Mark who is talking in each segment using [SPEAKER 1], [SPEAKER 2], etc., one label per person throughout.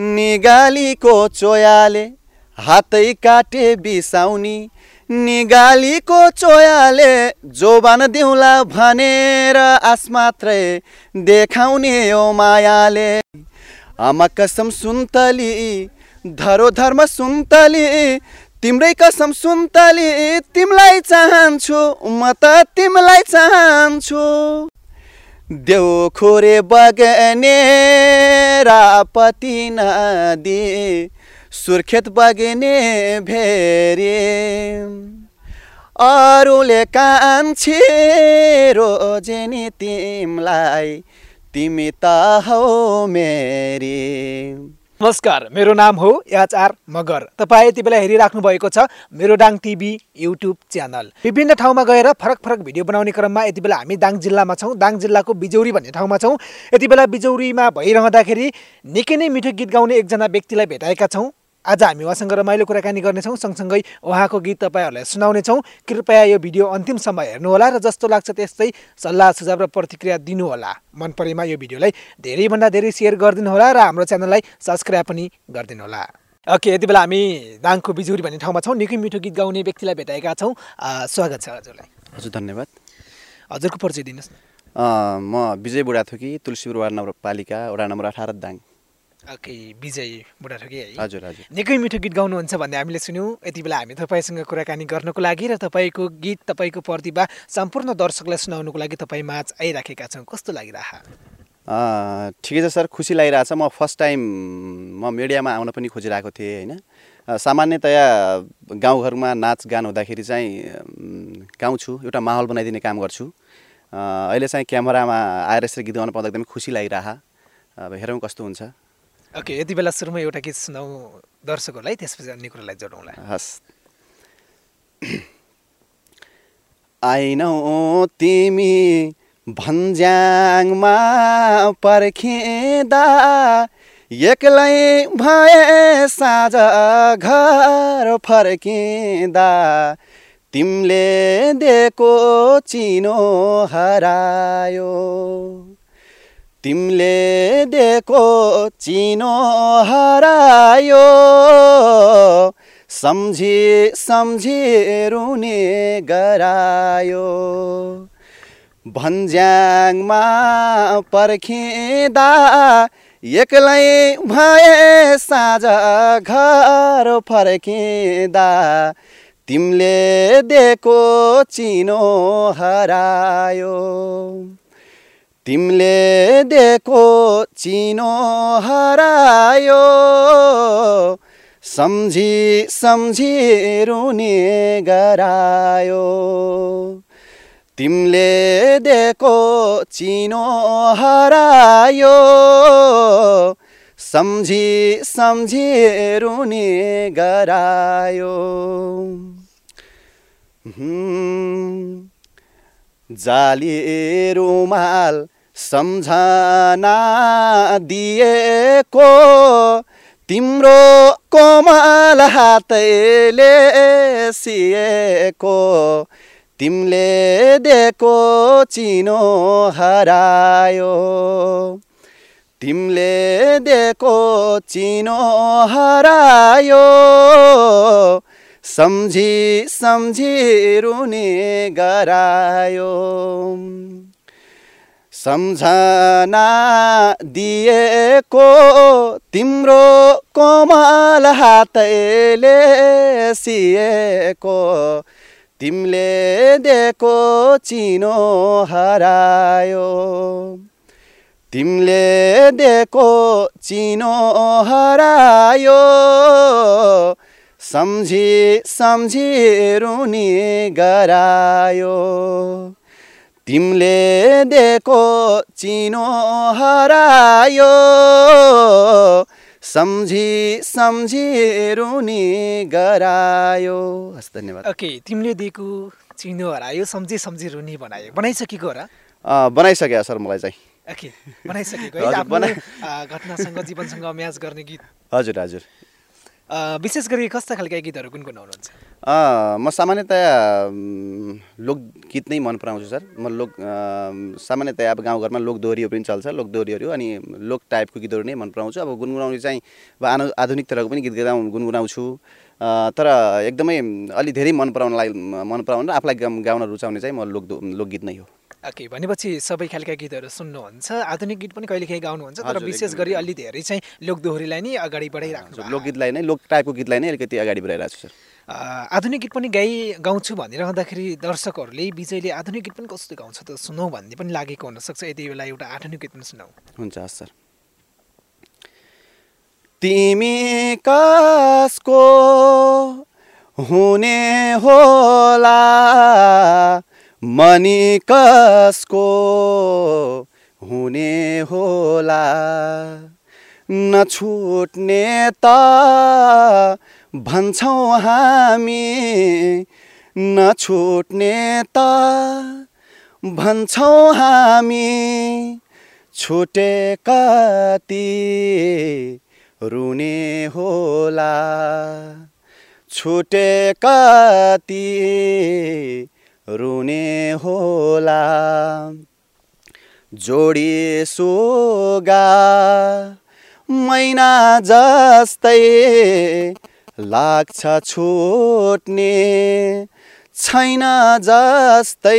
[SPEAKER 1] निगालीको चोयाले हातै काटे बिसाउनी निगालीको चोयाले जोबान दिउँला भनेर आस मात्रै देखाउने यो मायाले। आमा कसम सुन्तली धरो धर्म सुन्तली तिम्रै कसम सुन्तली तिमीलाई चाहन्छु म त तिमीलाई चाहन्छु। देउ खोरे बगने रापति नदी सुर्खेत बगने भेरी। अरूले कान्छे रोजेनी तिमलाई तिमी त हौ मेरी।
[SPEAKER 2] नमस्कार मेरो नाम हो एचआर मगर। तपाईँ यति बेला हेरिराख्नु भएको छ मेरो डाङ टिभी युट्युब च्यानल। विभिन्न ठाउँमा गएर फरक फरक भिडियो बनाउने क्रममा यति बेला हामी दाङ जिल्लामा छौँ। दाङ जिल्लाको बिजौरी भन्ने ठाउँमा छौँ। यति बेला बिजौरीमा भइरहँदाखेरि निकै नै मिठो गीत गाउने एकजना व्यक्तिलाई भेटाएका छौँ। आज हामी उहाँसँग रमाइलो कुराकानी गर्नेछौँ। सँगसँगै उहाँको गीत तपाईँहरूलाई सुनाउनेछौँ। कृपया यो भिडियो अन्तिमसम्म हेर्नुहोला र जस्तो लाग्छ त्यस्तै सल्लाह सुझाव र प्रतिक्रिया दिनुहोला। मन परेमा यो भिडियोलाई धेरैभन्दा धेरै सेयर गरिदिनुहोला र हाम्रो च्यानललाई सब्सक्राइब पनि गरिदिनुहोला। ओके यति बेला हामी दाङको बिजुरी भन्ने ठाउँमा छौँ। निकै मिठो गीत गाउने व्यक्तिलाई भेटाएका छौँ। स्वागत छ हजुरलाई।
[SPEAKER 1] हजुर धन्यवाद।
[SPEAKER 2] हजुरको परिचय दिनुहोस् न।
[SPEAKER 1] म विजय बुढाथोकी तुलसीपुर वार्ड नगरपालिका वडा नम्बर अठार दाङ।
[SPEAKER 2] ओके विजय बुढाथोकी है
[SPEAKER 1] हजुर हजुर।
[SPEAKER 2] निकै मिठो गीत गाउनुहुन्छ भन्ने हामीले सुन्यौँ। यति बेला हामी तपाईँसँग कुराकानी गर्नको लागि र तपाईँको गीत तपाईँको प्रतिभा सम्पूर्ण दर्शकलाई सुनाउनुको लागि तपाईँ माझ आइराखेका छौँ। कस्तो लागिरह?
[SPEAKER 1] ठिकै छ सर खुसी लागिरहेछ म फर्स्ट टाइम म मिडियामा आउन पनि खोजिरहेको थिएँ होइन? सामान्यतया गाउँघरमा नाच गान हुँदाखेरि चाहिँ गाउँछु एउटा माहौल बनाइदिने काम गर्छु। अहिले चाहिँ क्यामेरामा आएर यसरी गीत गाउन पाउँदा एकदमै खुसी लागिरह। अब हेरौँ कस्तो हुन्छ।
[SPEAKER 2] ओके यति बेला सुरुमा एउटा गीत सुनाऊ दर्शकहरूलाई त्यसपछि अन्य कुरालाई जोडौँला।
[SPEAKER 1] हस्। आइनौ तिमी भन्ज्याङमा पर्खिँदा एक्लै भए साँझ घर फर्किँदा तिमीले दिएको चिनो हरायो। तिमीले दिएको चिनो हरायो। सम्झी सम्झी रुने गरायो। भन्ज्याङमा पर्खिँदा एक्लै भए साँझ घर फर्किँदा तिमीले दिएको चिनो हरायो। तिमीले दिएको चिनो हरायो। सम्झी सम्झी रुने गरायो। तिमीले दिएको चिनो हरायो। सम्झी सम्झी रुने गरायो। जाली रुमाल सम्झना दिएको। तिम्रो कोमल हातले सिएको। तिमीले दिएको चिनो हरायो। तिमीले दिएको चिनो हरायो। सम्झी सम्झी रुने गरायो। सम्झना दिएको तिम्रो कोमल हातले सिएको तिमीले दिएको चिनो हरायो। तिमीले दिएको चिनो हरायो। सम्झी सम्झी रुनी गरायो। तिमीले दिएको चिनो हरायो। सम्झी सम्झी रुनी गरायो। हस् धन्यवाद।
[SPEAKER 2] ओके तिमीले दिएको चिनो हरायो सम्झी सम्झी रुनी बनायो। बनाइसकेको हो र
[SPEAKER 1] अँ, बनाइसक्यो सर मलाई चाहिँ।
[SPEAKER 2] ओके बनाइसकेको है।
[SPEAKER 1] हजुर,
[SPEAKER 2] आफ्नो
[SPEAKER 1] बनाइ-
[SPEAKER 2] आ, घटनासँग जीवनसँग म्याच गर्ने गीत।
[SPEAKER 1] हजुर हजुर।
[SPEAKER 2] विशेष गरी कस्ता खालका गीतहरू गुनगुनाउनुहुन्छ
[SPEAKER 1] अँ, म सामान्यतया लोकगीत नै मन पराउँछु सर। म लोक सामान्यतया अब गाउँघरमा लोकदोहोरीहरू पनि चल्छ लोकदोहोरीहरू अनि लोक टाइपको गीतहरू नै मन पराउँछु। अब गुनगुनाउने चाहिँ अब आनु आधुनिक तरहको पनि गीत गाउ गुनगुनाउँछु। तर एकदमै अलि धेरै मन पराउन लागि मन पराउन र आफूलाई गाउन रुचाउने चाहिँ म लोक लोकगीत नै हो।
[SPEAKER 2] ओके भनेपछि सबै खालका गीतहरू सुन्नुहुन्छ। आधुनिक गीत पनि कहिलेकाहीँ गाउनुहुन्छ तर विशेष। गरी अलि धेरै चाहिँ लोकदोहोरीलाई नै अगाडि बढाइराख्नु।
[SPEAKER 1] लोकगीतलाई नै लोक टाइपको गीतलाई नै अलिकति अगाडि बढाइरहेको छु सर।
[SPEAKER 2] आधुनिक गीत पनि गाई गाउँछु भनिरहँदाखेरि दर्शकहरूले विजयले आधुनिक गीत पनि कस्तो गाउँछ त सुनौ भन्ने पनि लागेको हुनसक्छ। यति बेला एउटा आधुनिक गीत पनि सुनौ।
[SPEAKER 1] हुन्छ हस् सर। तिमी कसको हुने होला? मनी हुने होला। नछुट्ने त भन्छौँ हामी। नछुट्ने त भन्छौँ हामी। छुटे कति रुने होला। छुटे कति रुने होला। जोडी सुगा मैना जस्तै लाग्छ छुट्ने छैन जस्तै।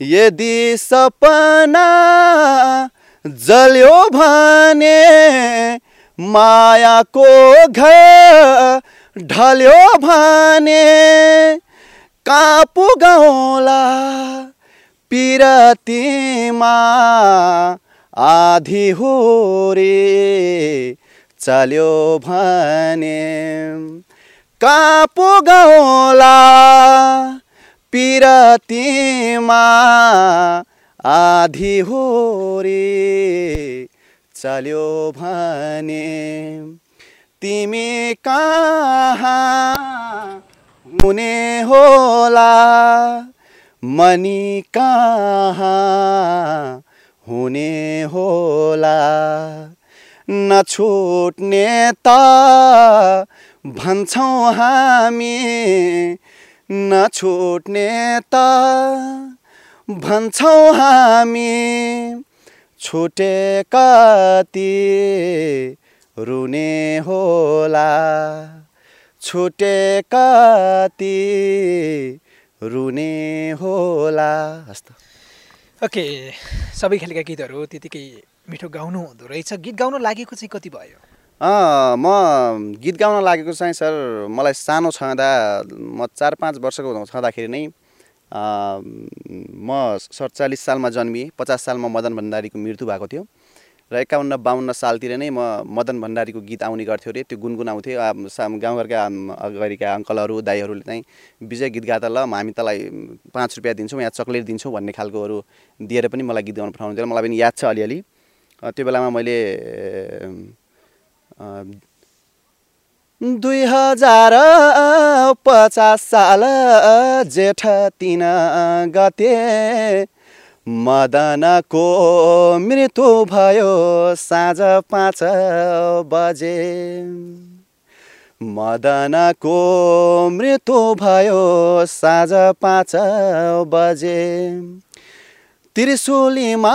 [SPEAKER 1] यदि सपना जल्यो भने मायाको घर ढल्यो भने कहाँ पुगौला पिरतीमा आधी हो रे चल्यो भने। कहाँ पुगौला पिरतीमा आधी हो रे चल्यो भने। तिमी कहाँ हुने होला मनी कहाँ हुने होला? नछुट्ने त भन्छौँ हामी नछुट्ने त भन्छौँ हामी छुटे कति रुने होला? छुटे कति रुने होला हस्त।
[SPEAKER 2] ओके सबै खालका गीतहरू त्यतिकै मिठो गाउनु हुँदो रहेछ। गीत गाउन लागेको चाहिँ कति भयो?
[SPEAKER 1] म गीत गाउन लागेको चाहिँ सर मलाई सानो छँदा म चार पाँच वर्षको छँदाखेरि नै म सडचालिस सालमा जन्मिएँ पचास सालमा मदन भण्डारीको मृत्यु भएको थियो। र एकाउन्न बाहन्न सालतिर नै म मदन भण्डारीको गीत आउने गर्थ्यो अरे। त्यो गुनगुनाउँथेँ। गाउँघरका अगाडिका अङ्कलहरू दाईहरूले चाहिँ विजय गीत गा त ल हामी तँलाई पाँच रुपियाँ दिन्छौँ या चक्लेट दिन्छौँ भन्ने खालकोहरू दिएर पनि मलाई गीत गाउन पठाउनु मलाई पनि याद छ अलिअलि। त्यो बेलामा मैले दुई हजार पचास साल जेठ तिन गते मदनको मृत्यु भयो साँझ पाँच बजे। मदनको मृत्यु भयो साँझ पाँच बजे। त्रिशुलीमा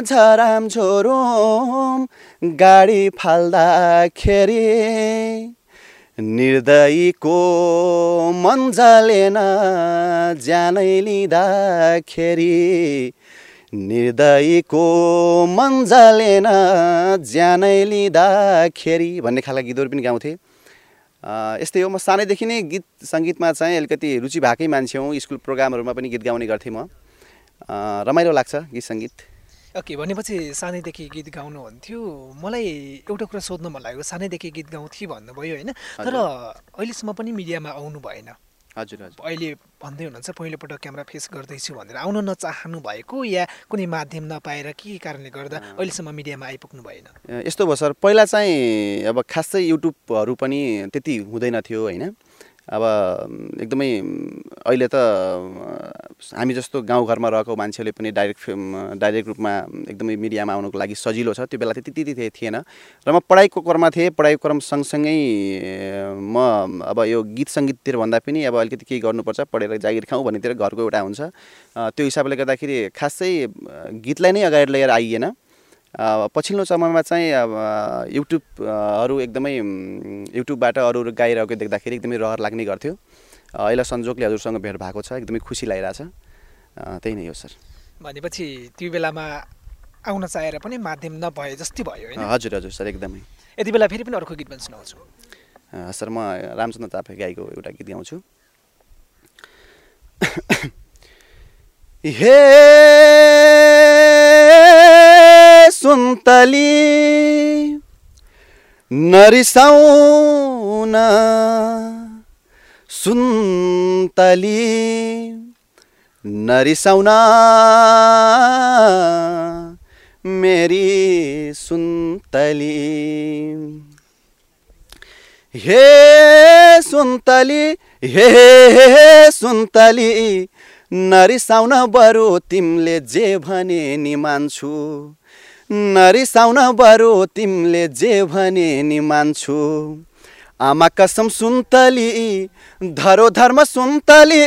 [SPEAKER 1] झराम झोरुम गाडी फाल्दाखेरि निर्दयीको मन जलेन ज्यानै लिँदाखेरि निर्दयीको मन जलेन ज्यानै लिँदाखेरि भन्ने खालका गीतहरू पनि गाउँथेँ। यस्तै हो। म सानैदेखि नै गीत सङ्गीतमा चाहिँ अलिकति रुचि भएकै मान्छे हुँ। स्कुल प्रोग्रामहरूमा पनि गीत गाउने गर्थेँ म। रमाइलो लाग्छ गीत सङ्गीत।
[SPEAKER 2] ओके भनेपछि सानैदेखि गीत गाउनुहुन्थ्यो। मलाई एउटा कुरा सोध्न मन लाग्यो सानैदेखि गीत गाउँथेँ भन्नुभयो होइन? तर अहिलेसम्म पनि मिडियामा आउनु भएन।
[SPEAKER 1] हजुर हजुर।
[SPEAKER 2] अहिले भन्दै हुनुहुन्छ पहिलोपटक क्यामेरा फेस गर्दैछु भनेर। आउन नचाहनु भएको या कुनै माध्यम नपाएर के कारणले गर्दा अहिलेसम्म मिडियामा आइपुग्नु भएन?
[SPEAKER 1] यस्तो भयो सर पहिला चाहिँ अब खासै युट्युबहरू पनि त्यति हुँदैन थियो होइन। अब एकदमै अहिले त हामी जस्तो गाउँघरमा रहेको मान्छेले पनि डाइरेक्ट डाइरेक्ट रूपमा एकदमै मिडियामा आउनुको लागि सजिलो छ। त्यो बेला त्यति त्यति थिएन। र म पढाइको क्रममा थिएँ। पढाइको क्रम सँगसँगै म अब यो गीत सङ्गीततिर भन्दा पनि अब अलिकति केही गर्नुपर्छ। पढेर जागिर खाउँ भन्नेतिर घरको एउटा हुन्छ। त्यो हिसाबले गर्दाखेरि खासै गीतलाई नै अगाडि लिएर आइएन। पछिल्लो समयमा चाहिँ अब युट्युबहरू एकदमै युट्युबबाट अरू अरू गाइरहेको देख्दाखेरि एकदमै रहर लाग्ने गर्थ्यो। अहिले संजोगले हजुरसँग भेट भएको छ एकदमै खुसी लागिरहेछ। त्यही नै हो सर।
[SPEAKER 2] भनेपछि त्यो बेलामा आउन चाहेर पनि माध्यम नभए जस्तै भयो
[SPEAKER 1] हजुर हजुर सर एकदमै।
[SPEAKER 2] यति बेला फेरि पनि अर्को गीत पनि सुनाउँछु।
[SPEAKER 1] सर म रामचन्द्र तापे गाईको एउटा गीत गाउँछु। हे सुन्तली नरिसाउन सुन्तली नरिसाउन मेरी सुन्तली। हे सुन्तली हे सुन्तली नरिसाउन बरु तिमीले जे भने नि मान्छु। नरिसाउन बरु तिमीले जे भने नि मान्छु। आमा कसम सुन्तली धरो धर्म सुन्तली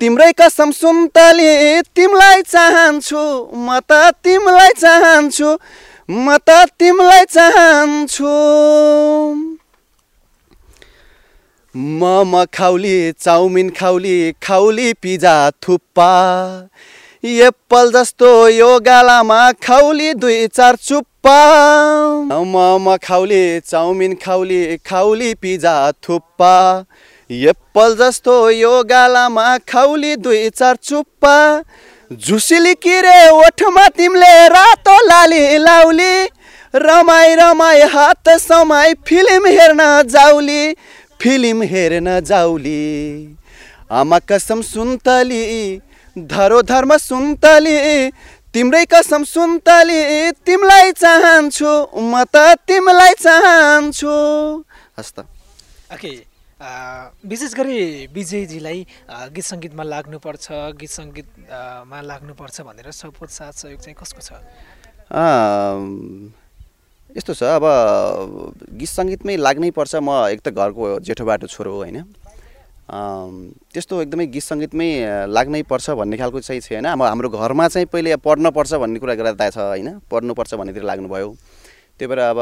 [SPEAKER 1] तिम्रै कसम सुन्तली तिमीलाई चाहन्छु म त तिमीलाई चाहन्छु म त तिमीलाई चाहन्छु। मम खाउली चाउमिन खाउली खाउली पिजा थुप्पा एप्पल जस्तो यो गालामा खाउली दुई चार चुप्पा। मम खाउली चाउमिन खाउली खाउली पिजा थुप्पा। एप्पल जस्तो यो गालामा खाउली दुई चार चुप्पा। झुसिली किरे ओठमा तिमीले रातो लाली लाउली। रमाई रमाई हात समाई फिल्म हेर्न जाउली फिल्म हेर्न जाउली। आमा कसम सुन्तली धरो धर्म सुन्तली तिम्रै कसम सुन्तली तिमीलाई चाहन्छु म त तिमीलाई चाहन्छु। हस् त
[SPEAKER 2] ओके विशेष गरी विजयजीलाई गीत सङ्गीतमा लाग्नुपर्छ गीत सङ्गीतमा लाग्नुपर्छ भनेर सपोर्ट साथ सहयोग चाहिँ कसको छ?
[SPEAKER 1] यस्तो छ अब गीत सङ्गीतमै लाग्नै पर्छ म एक त घरको जेठो बाटो छोरो होइन? त्यस्तो एकदमै गीत सङ्गीतमै लाग्नै पर्छ भन्ने खालको चाहिँ छैन। अब हाम्रो घरमा चाहिँ पहिले पढ्नुपर्छ भन्ने कुरा गर्दा छ होइन? पढ्नुपर्छ भन्नेतिर लाग्नुभयो। त्यही भएर अब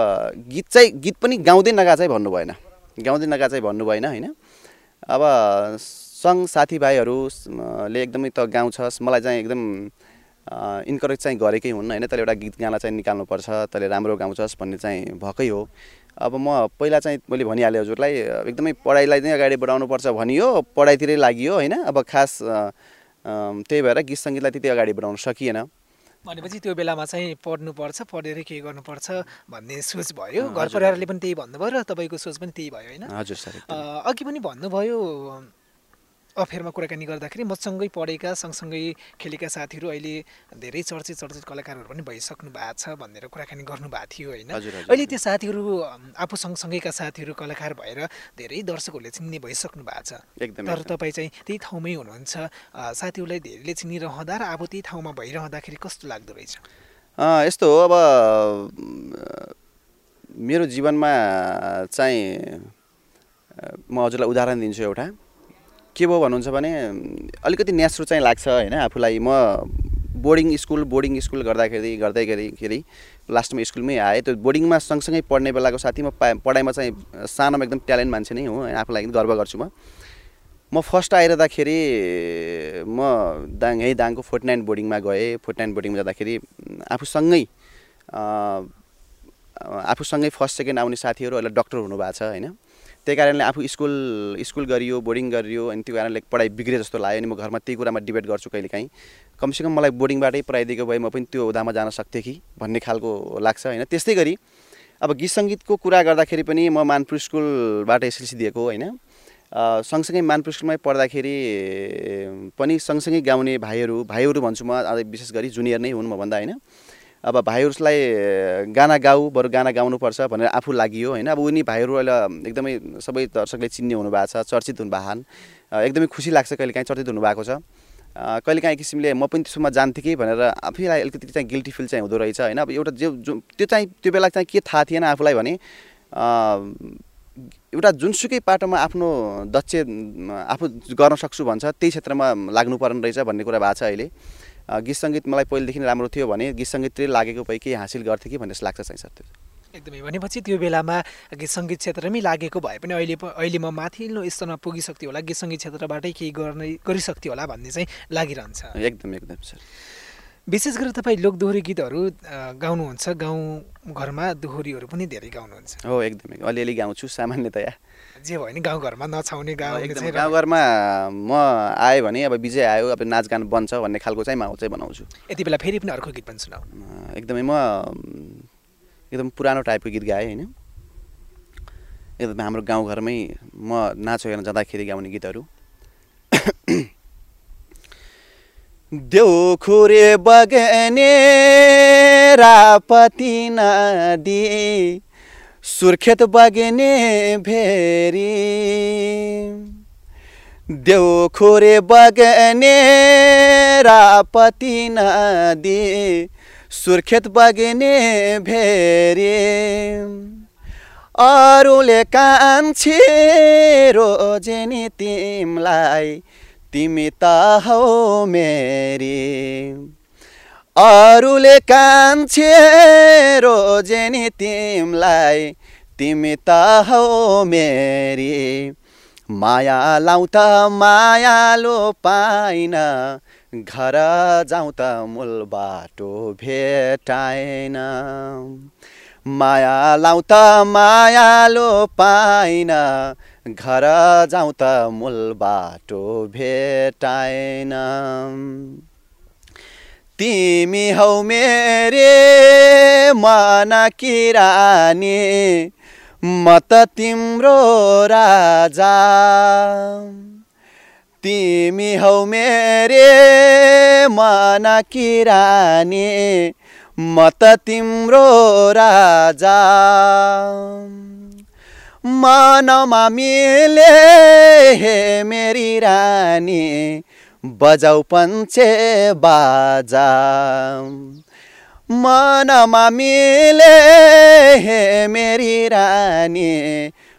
[SPEAKER 1] गीत चाहिँ गीत पनि गाउँदै नगा चाहिँ भन्नु भएन। गाउँदै नगा चाहिँ भन्नु भएन होइन? अब सङ्घ साथीभाइहरूले एकदमै त गाउँछस् मलाई चाहिँ एकदम इन्करेज चाहिँ गरेकै हुन् होइन? तैँले एउटा गीत गाना चाहिँ निकाल्नुपर्छ तैँले राम्रो गाउँछस् भन्ने चाहिँ भएकै हो। अब म पहिला चाहिँ मैले भनिहालेँ हजुरलाई एकदमै पढाइलाई नै अगाडि बढाउनुपर्छ भनियो पढाइतिरै लागि होइन? अब खास त्यही भएर गीत सङ्गीतलाई त्यति अगाडि बढाउन सकिएन।
[SPEAKER 2] भनेपछि त्यो बेलामा चाहिँ पढ्नुपर्छ पढेर के गर्नुपर्छ भन्ने सोच भयो। घर परिवारले पनि त्यही भन्नुभयो र तपाईँको सोच पनि त्यही भयो होइन?
[SPEAKER 1] हजुर सर
[SPEAKER 2] अघि पनि भन्नुभयो अफेरमा कुराकानी गर्दाखेरि मसँगै पढेका सँगसँगै खेलेका साथीहरू अहिले धेरै चर्चित चर्चित कलाकारहरू पनि भइसक्नु भएको छ भनेर कुराकानी गर्नुभएको थियो होइन? अहिले त्यो साथीहरू आफू सँगसँगैका साथीहरू कलाकार भएर धेरै दर्शकहरूले चिन्ने भइसक्नु भएको छ। तर तपाईँ चाहिँ त्यही ठाउँमै हुनुहुन्छ साथीहरूलाई धेरैले चिनिरहँदा र अब त्यही ठाउँमा भइरहँदाखेरि कस्तो लाग्दो रहेछ?
[SPEAKER 1] यस्तो हो अब मेरो जीवनमा चाहिँ म हजुरलाई उदाहरण दिन्छु एउटा। के भयो भन्नुहुन्छ भने अलिकति न्यास्रो चाहिँ लाग्छ होइन आफूलाई। म बोर्डिङ स्कुल बोर्डिङ स्कुल गर्दाखेरि गर्दैखेरि लास्टमा स्कुलमै आएँ। त्यो बोर्डिङमा सँगसँगै पढ्ने बेलाको साथी म पढाइमा चाहिँ सानोमा एकदम ट्यालेन्ट मान्छे नै हो आफूलाई एकदम गर्व गर्छु म। म फर्स्ट आइरहँदाखेरि म दाङ यहीँ दाङको फोर्टी नाइन बोर्डिङमा गएँ। फोर्टी नाइन बोर्डिङमा जाँदाखेरि आफूसँगै आफूसँगै फर्स्ट सेकेन्ड आउने साथीहरू अहिले डक्टर हुनुभएको छ होइन। त्यही कारणले आफू स्कुल स्कुल गरियो बोर्डिङ गरियो अनि त्यो कारणले पढाइ बिग्रे जस्तो लाग्यो अनि म घरमा त्यही कुरामा डिबेट गर्छु कहिलेकाहीँ। कमसेकम मलाई बोर्डिङबाटै पढाइदिएको भए म पनि त्यो हुँदामा जान सक्थेँ कि भन्ने खालको लाग्छ होइन? त्यस्तै गरी अब गीत सङ्गीतको कुरा गर्दाखेरि पनि म मानपुर स्कुलबाट एसएलसी दिएको होइन? सँगसँगै मानपुर स्कुलमै पढ्दाखेरि पनि सँगसँगै गाउने भाइहरू भाइहरू भन्छु म विशेष गरी जुनियर नै हुन् मभन्दा होइन? अब भाइहरूलाई गाना गाऊ बरु गाना गाउनुपर्छ भनेर आफू लागि होइन? अब उनी भाइहरू अहिले एकदमै सबै दर्शकले चिन्ने हुनुभएको छ चर्चित हुनुभएको एकदमै खुसी लाग्छ कहिले काहीँ चर्चित हुनुभएको छ। कहिले काहीँ किसिमले म पनि त्यसोमा जान्थेँ कि भनेर आफैलाई अलिकति चाहिँ गिल्टी फिल चाहिँ हुँदो रहेछ होइन? अब एउटा जो जो त्यो चाहिँ त्यो बेला चाहिँ के थाहा थिएन आफूलाई भने एउटा जुनसुकै पाटोमा आफ्नो दक्ष आफू गर्न सक्छु भन्छ त्यही क्षेत्रमा लाग्नु पर्ने रहेछ भन्ने कुरा भएको छ अहिले। गीत सङ्गीत मलाई पहिलेदेखि राम्रो थियो भने गीत सङ्गीततिर लागेको भए केही हासिल गर्थेँ कि भन्ने जस्तो लाग्छ चाहिँ सर त्यो।
[SPEAKER 2] एकदमै। भनेपछि त्यो बेलामा गीत सङ्गीत क्षेत्रमै लागेको भए पनि अहिले अहिले म माथिल्लो स्तरमा पुगिसक्थ्यो होला। गीत सङ्गीत क्षेत्रबाटै केही गर्ने गरिसक्थ्यो होला भन्ने चाहिँ लागिरहन्छ।
[SPEAKER 1] एकदम एकदम सर।
[SPEAKER 2] विशेष गरेर तपाईँ लोकदोहोरी गीतहरू गाउनुहुन्छ। गाउँ घरमा दोहोरीहरू पनि धेरै गाउनुहुन्छ।
[SPEAKER 1] हो एकदमै। अलिअलि गाउँछु सामान्यतया।
[SPEAKER 2] जे भयो भने गाउँघरमा नछाउने
[SPEAKER 1] गाउँ गाउँघरमा म आएँ भने अब विजय आयो अब नाचगान बन्छ भन्ने खालको चाहिँ माहौल चाहिँ बनाउँछु।
[SPEAKER 2] यति बेला फेरि पनि अर्को गीत पनि सुनाऊ।
[SPEAKER 1] एकदमै म एकदम पुरानो टाइपको गीत गाएँ होइन। एकदमै हाम्रो गाउँघरमै म नाच हेर्न जाँदाखेरि गाउने गीतहरू। देउ खुरे बगने रापति नदी सुर्खेत बगने भेरी देउ खुरे बगने रापति नदी। सुर्खेत बगिने भेरी अरूले कान्छे रोजेनी तिमलाई तिमी त हौ मेरी। अरूले कान्छे रोजेनी तिमलाई तिमी त हौ मेरी। माया लाउँ त मायालो पाइन घर जाउँ त मूल बाटो भेटाएन माया लाउँ त मायालो पाइन घर जाउँ त मूल बाटो भेटाएन तिमी हौ मेरे मन किरानी म त तिम्रो राजा। तिमी हौ मेरे मन किरानी म त तिम्रो राजा। मनमा मिले हे मेरी रानी बजाउ पञ्चे बाजा। मनमा मिले हे मेरी रानी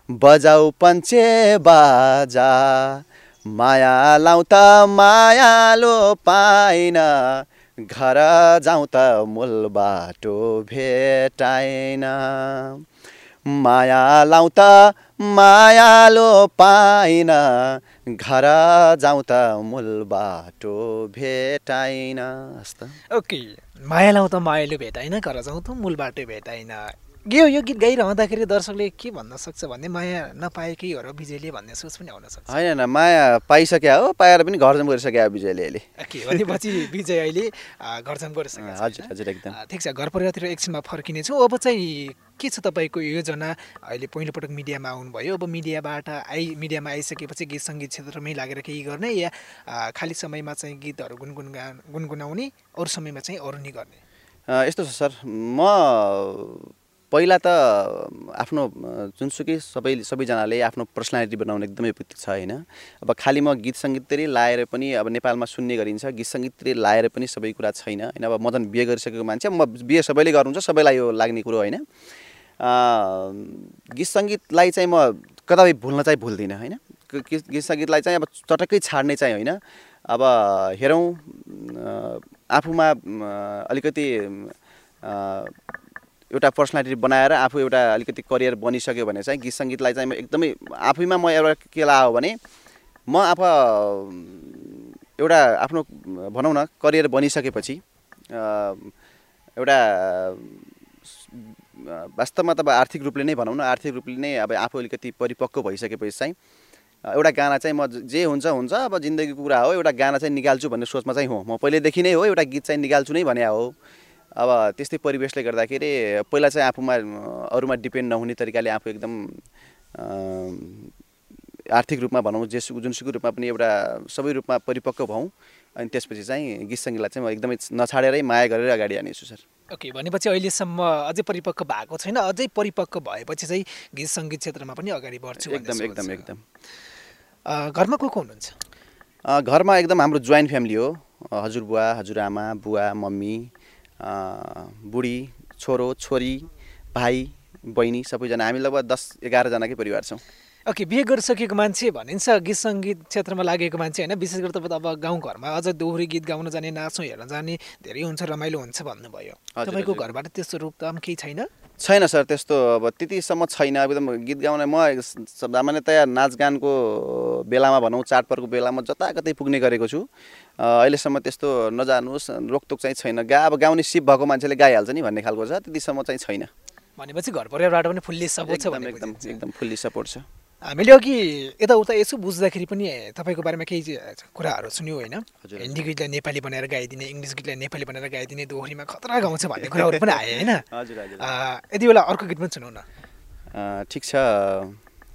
[SPEAKER 1] बजाउ पञ्चे बाजा। माया लाउँ त मायालो पाइन घर जाउँ त मूल बाटो भेटाएन माया लाउँ त मायालो पाइन घर जाउँ त मूल बाटो भेटाइन
[SPEAKER 2] ओके माया लाउँ त मायालो भेटाइन घर जाउँ त मूल बाटो भेटाइन। यो यो गीत गाइरहँदाखेरि दर्शकले के भन्न सक्छ भने माया नपाएकै हो र विजयले भन्ने सोच पनि आउन सक्छ?
[SPEAKER 1] होइन माया पाइसक्यो हो पाएर पनि घरजम गरिसक्यो विजयले अहिले।
[SPEAKER 2] के भनेपछि विजय अहिले घरजम गरिसक्यो
[SPEAKER 1] हजुर हजुर एकदम।
[SPEAKER 2] ठिक छ घर परिवारतिर एकछिनमा फर्किनेछौँ। अब चाहिँ के छ तपाईँको योजना? अहिले पहिलोपटक मिडियामा आउनुभयो अब मिडियाबाट आइ मिडियामा आइसकेपछि गीत सङ्गीत क्षेत्रमै लागेर केही गर्ने या खाली समयमा चाहिँ गीतहरू गुनगुन गुनगुनाउने अरू समयमा चाहिँ अरू नै गर्ने?
[SPEAKER 1] यस्तो छ सर। म पहिला त आफ्नो जुनसुकै सबै सबैजनाले आफ्नो पर्सनालिटी बनाउने एकदमै उपयुक्त छ होइन? अब खालि म गीत सङ्गीततिरै लाएर पनि अब नेपालमा सुन्ने गरिन्छ गीत सङ्गीततिरै लाएर पनि सबै कुरा छैन होइन? अब म झन् बिहे गरिसकेको मान्छे म बिहे सबैले गर्नुहुन्छ सबैलाई यो लाग्ने कुरो होइन? गीत सङ्गीतलाई चाहिँ म कदापि भुल्न चाहिँ भुल्दिनँ होइन? गीत सङ्गीतलाई चाहिँ अब चटक्कै छाड्ने चाहिँ होइन। अब हेरौँ आफूमा अलिकति एउटा पर्सनालिटी बनाएर आफू एउटा अलिकति करियर बनिसक्यो भने चाहिँ गीत सङ्गीतलाई चाहिँ एकदमै आफैमा म एउटा के लाग्यो भने म आफू एउटा आफ्नो भनौँ न करियर बनिसकेपछि एउटा वास्तवमा त अब आर्थिक रूपले नै भनौँ न आर्थिक रूपले नै अब आफू अलिकति परिपक्व भइसकेपछि चाहिँ एउटा गाना चाहिँ म जे हुन्छ हुन्छ अब जिन्दगीको कुरा हो एउटा गाना चाहिँ निकाल्छु भन्ने सोचमा चाहिँ हो। म पहिल्यैदेखि नै हो एउटा गीत चाहिँ निकाल्छु नै भने हो। अब त्यस्तै परिवेशले गर्दाखेरि पहिला चाहिँ आफूमा अरूमा डिपेन्ड नहुने तरिकाले आफू एकदम आर्थिक रूपमा भनौँ जे जुनसुकै रूपमा पनि एउटा सबै रूपमा परिपक्व भौँ। अनि त्यसपछि चाहिँ गीत सङ्गीतलाई चाहिँ म एकदमै नछाडेरै माया गरेर अगाडि हानेछु सर।
[SPEAKER 2] ओके भनेपछि अहिलेसम्म अझै परिपक्व भएको छैन अझै परिपक्व भएपछि चाहिँ गीत सङ्गीत क्षेत्रमा पनि अगाडि बढ्छु
[SPEAKER 1] एकदम एकदम। एकदम।
[SPEAKER 2] घरमा को को हुनुहुन्छ?
[SPEAKER 1] घरमा एकदम हाम्रो जोइन्ट फ्यामिली हो। हजुरबुवा हजुरआमा बुवा मम्मी बुढी छोरो छोरी भाइ बहिनी सबैजना। हामी लगभग दस एघारजनाकै परिवार छौँ।
[SPEAKER 2] ओके बिहे गरिसकेको मान्छे भनिन्छ गीत सङ्गीत क्षेत्रमा लागेको मान्छे होइन। विशेष गरी तपाईँ त अब गाउँघरमा अझ दोहोरी गीत गाउन जाने नाच्नु हेर्न जाने धेरै हुन्छ रमाइलो हुन्छ भन्नुभयो। तपाईँको। घरबाट त्यस्तो रोकथाम केही छैन?
[SPEAKER 1] छैन सर त्यस्तो अब त्यतिसम्म छैन। एकदम गीत गाउने म सामान्यतया नाचगानको बेलामा भनौँ चाडपर्वको बेलामा जताकतै पुग्ने गरेको छु। अहिलेसम्म त्यस्तो नजानुहोस् रोकटोक चाहिँ छैन। गा अब गाउने सिप भएको मान्छेले गाइहाल्छ नि भन्ने खालको छ त्यतिसम्म चाहिँ छैन।
[SPEAKER 2] भनेपछि घर परिवारबाट पनि फुल्ली सपोर्ट छ
[SPEAKER 1] एकदम एकदम फुल्ली सपोर्ट छ।
[SPEAKER 2] हामीले अघि यताउता यसो बुझ्दाखेरि पनि तपाईँको बारेमा केही कुराहरू सुन्यौँ होइन। हिन्दी गीतलाई नेपाली बनाएर गाइदिने इङ्ग्लिस गीतलाई नेपाली बनाएर गाइदिने दोहोरीमा खतरा गाउँछ भन्ने कुराहरू पनि आए होइन।
[SPEAKER 1] हजुर हजुर।
[SPEAKER 2] अ, यति बेला अर्को गीत पनि सुनौ न।
[SPEAKER 1] ठिक छ।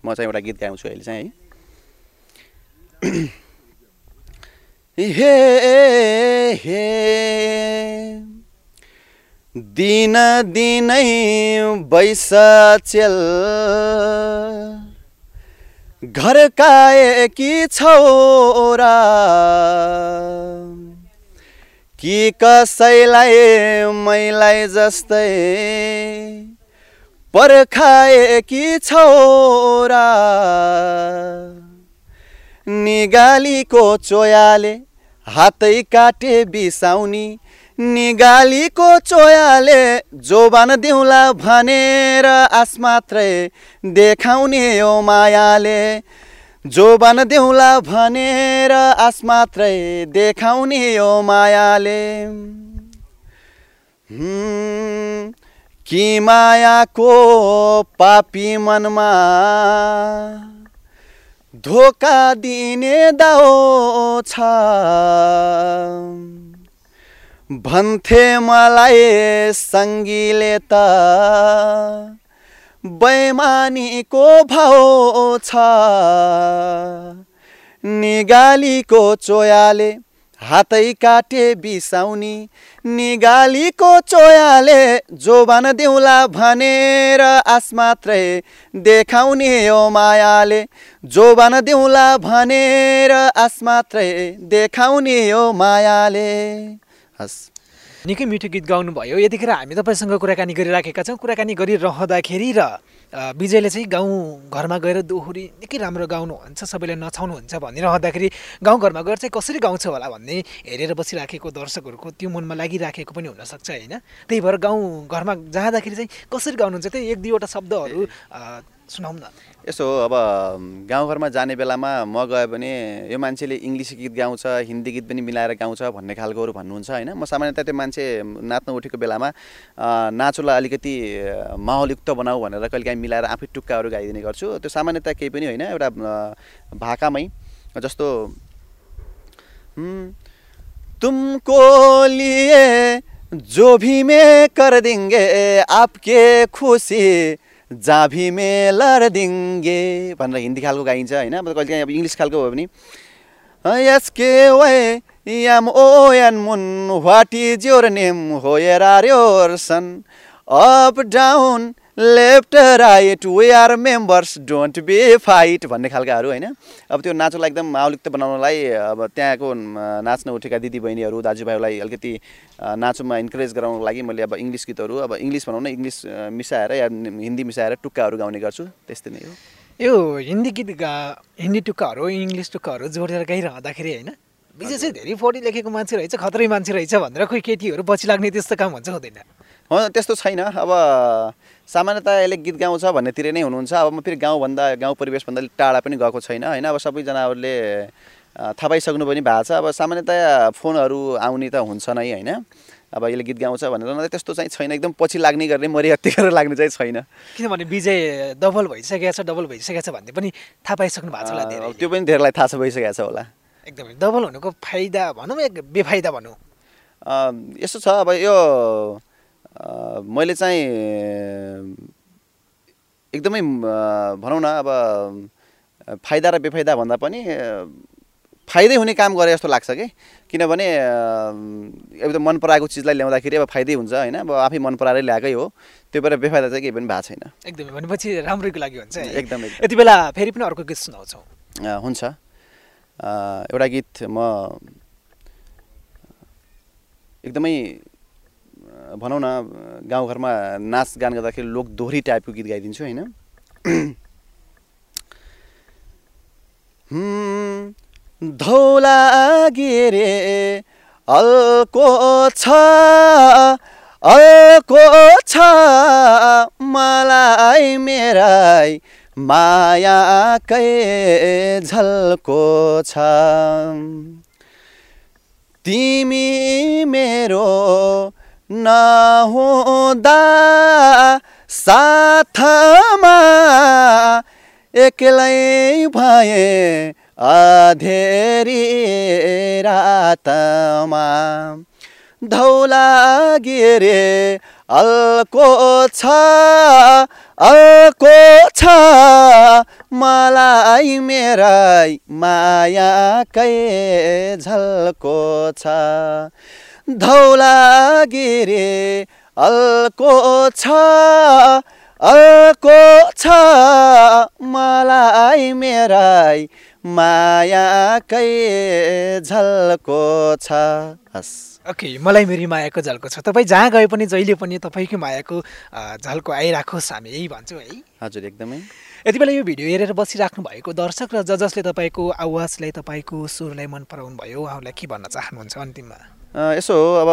[SPEAKER 1] म चाहिँ एउटा गीत गाउँछु अहिले चाहिँ। है हे हे। दिन दिनै बैसचेल। घरका एकी छौरा। कि कसैलाई मैलाई जस्तै। पर्खाए कि छौरा। निगालीको चोयाले हातै काटे बिसाउनी निगालीको चोयाले जोबान दिउँला भनेर आस मात्रै देखाउने यो मायाले। जोबान देउँला भनेर आस मात्रै देखाउने यो मायाले। हुँ, कि मायाको पापी मनमा धोका दिने दाओ छ। भन्थे मलाई सङ्गीले त। बैमानीको भाउ छ। निगालीको चोयाले हातै काटे बिसाउनी निगालीको चोयाले जोबान देउला भनेर आस मात्रै देखाउने यो मायाले। जोबान देउला भनेर आस मात्रै देखाउने यो मायाले। हस्।
[SPEAKER 2] निकै मिठो गीत गाउनुभयो। यतिखेर हामी तपाईँसँग कुराकानी गरिराखेका छौँ। कुराकानी गरिरहँदाखेरि र विजयले चाहिँ गाउँ घरमा गएर दोहोरी निकै राम्रो गाउनुहुन्छ सबैले नचाउनुहुन्छ भनिरहँदाखेरि गाउँघरमा गएर चाहिँ कसरी गाउँछ होला भन्ने हेरेर बसिराखेको दर्शकहरूको त्यो मनमा लागिराखेको पनि हुनसक्छ होइन। त्यही भएर गाउँ घरमा जाँदाखेरि चाहिँ कसरी गाउनुहुन्छ त्यही एक दुईवटा शब्दहरू सुनाउँ न
[SPEAKER 1] यसो हो, अब गाउँघरमा जाने बेलामा म गयो भने यो मान्छेले इङ्ग्लिस गीत गाउँछ हिन्दी गीत पनि मिलाएर गाउँछ भन्ने खालकोहरू भन्नुहुन्छ होइन। म सामान्यतया त्यो मान्छे नाच्न उठेको बेलामा नाचुलाई अलिकति माहौलयुक्त बनाऊ भनेर कहिलेकाहीँ मिलाएर आफै टुक्काहरू गाइदिने गर्छु। त्यो सामान्यतया केही पनि होइन एउटा भाकामै जस्तो "हम्म, तुमको लिए जो भी मैं कर देंगे आपके खुसी जहाँ भी मैं लड देंगे भनेर हिन्दी खालको गाइन्छ होइन? कहिले काहीँ अब इङ्ग्लिस खालको भयो भने। यसके way M O N moon what is your name your son. Up down left right we are members don't be fight भन्ने खालकाहरू होइन। अब त्यो नाचलाई एकदम माहौलिक्त बनाउनलाई अब त्यहाँको नाच्न उठेका दिदीबहिनीहरू दाजुभाइहरूलाई अलिकति नाचुमा इन्करेज गराउनको लागि मैले अब इङ्ग्लिस गीतहरू अब इङ्ग्लिस भनौँ न इङ्ग्लिस मिसाएर या हिन्दी मिसाएर टुक्काहरू गाउने गर्छु। त्यस्तै नै हो।
[SPEAKER 2] यो हिन्दी गीत गा हिन्दी टुक्काहरू इङ्ग्लिस टुक्काहरू जोडेर गाइरहँदाखेरि होइन विजय चाहिँ धेरै पढी लेखेको मान्छे रहेछ खत्रै मान्छे रहेछ भनेर खोइ केटीहरू पछि लाग्ने त्यस्तो काम हुन्छ हुँदैन।
[SPEAKER 1] हो त्यस्तो छैन। अब सामान्यतया यसले गीत गाउँछ भन्नेतिर नै हुनुहुन्छ। अब म फेरि गाउँभन्दा गाउँ परिवेशभन्दा अलिक टाढा पनि गएको छैन होइन? अब सबैजनाहरूले थाहा पाइसक्नु पनि भएको छ। अब सामान्यतया फोनहरू आउने त हुन्छ नै होइन? अब यसले गीत गाउँछ भनेर न त्यस्तो चाहिँ छैन। एकदम पछि लाग्ने गर्ने मरिहत्ते गरेर लाग्ने चाहिँ छैन।
[SPEAKER 2] किनभने विजय डबल भइसकेको छ डबल भइसकेको छ भन्ने पनि थाहा पाइसक्नु भएको छ होला
[SPEAKER 1] त्यो पनि धेरैलाई थाहा छ भइसकेको छ होला।
[SPEAKER 2] एकदमै। डबल हुनुको फाइदा भनौँ या बेफाइदा भनौँ?
[SPEAKER 1] यसो छ। अब यो मैले चाहिँ एकदमै भनौँ न अब फाइदा र बेफाइदा भन्दा पनि फाइदै हुने काम गरे जस्तो लाग्छ कि? किनभने एकदम मन पराएको चिजलाई ल्याउँदाखेरि अब फाइदै हुन्छ होइन? अब आफै मन पराएरै ल्याएकै हो। त्यो भएर बेफाइदा चाहिँ केही पनि भएको छैन।
[SPEAKER 2] एकदमै भनेपछि राम्रैको लागि हुन्छ
[SPEAKER 1] एकदम।
[SPEAKER 2] यति बेला फेरि पनि अर्को गीत सुनाउँछौँ।
[SPEAKER 1] हुन्छ। एउटा गीत म एकदमै भनौँ न गाउँघरमा नाचगान गर्दाखेरि लोक दोहोरी टाइपको गीत गाइदिन्छु होइन? धौला गिरे अल्को छ अल्को छ मलाई मेरै मायाकै झल्को छ। तिमी मेरो नहुँदा साथमा एक्लै भए अधेरी रातमा। धौला गिरे अल्को छ अल्को छ मलाई मेरै मायाकै झल्को छ। धौला गिरे अल्को छ अल्को छ मलाई मेरै मायाकै झल्को छ। हस्।
[SPEAKER 2] ओके मलाई मेरी मायाको झल्को छ। तपाईँ जहाँ गए पनि जहिले पनि तपाईँकै मायाको झल्को आइराखोस् हामी यही भन्छौँ है।
[SPEAKER 1] हजुर एकदमै।
[SPEAKER 2] यति बेला यो भिडियो हेरेर बसिराख्नु भएको दर्शक र ज जसले तपाईँको आवाजलाई तपाईँको स्वरलाई मन पराउनु भयो उहाँहरूलाई के भन्न चाहनुहुन्छ अन्तिममा?
[SPEAKER 1] यसो हो अब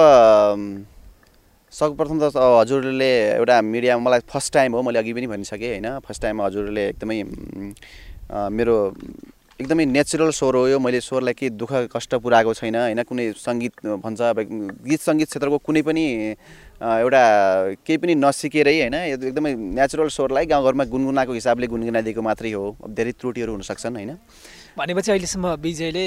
[SPEAKER 1] सर्वप्रथम त हजुरले एउटा मिडियामा मलाई फर्स्ट टाइम हो मैले अघि पनि भनिसकेँ होइन। फर्स्ट टाइम हजुरले एकदमै मेरो एकदमै नेचुरल स्वर हो यो। मैले स्वरलाई केही दुःख कष्ट पुऱ्याएको छैन होइन। कुनै सङ्गीत भन्छ अब गीत सङ्गीत क्षेत्रको कुनै पनि एउटा केही पनि नसिकेरै होइन। एकदमै नेचुरल स्वरलाई गाउँघरमा गुनगुनाएको हिसाबले गुनगुनाइदिएको मात्रै हो। धेरै त्रुटिहरू हुनसक्छन् होइन।
[SPEAKER 2] भनेपछि अहिलेसम्म विजयले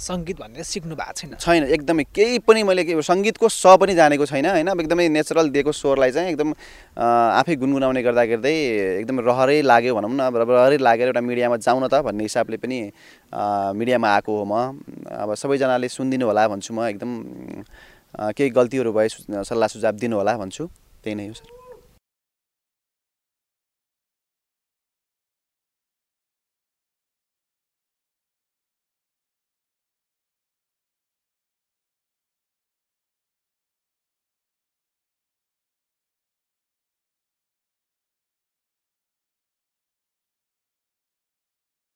[SPEAKER 2] सङ्गीत भनेर सिक्नु भएको छैन।
[SPEAKER 1] छैन एकदमै केही पनि मैले के सङ्गीतको स पनि जानेको छैन होइन? एकदमै नेचुरल दिएको स्वरलाई चाहिँ एकदम आफै गुनगुनाउने गर्दा गर्दै एकदम रहरै लाग्यो भनौँ न। रहरै लागेर एउटा मिडियामा जाउँ न त भन्ने हिसाबले पनि मिडियामा आएको हो म। अब सबैजनाले सुनिदिनु होला भन्छु म एकदम केही गल्तीहरू भए सल्लाह सुझाव दिनु होला भन्छु। त्यही नै हो सर।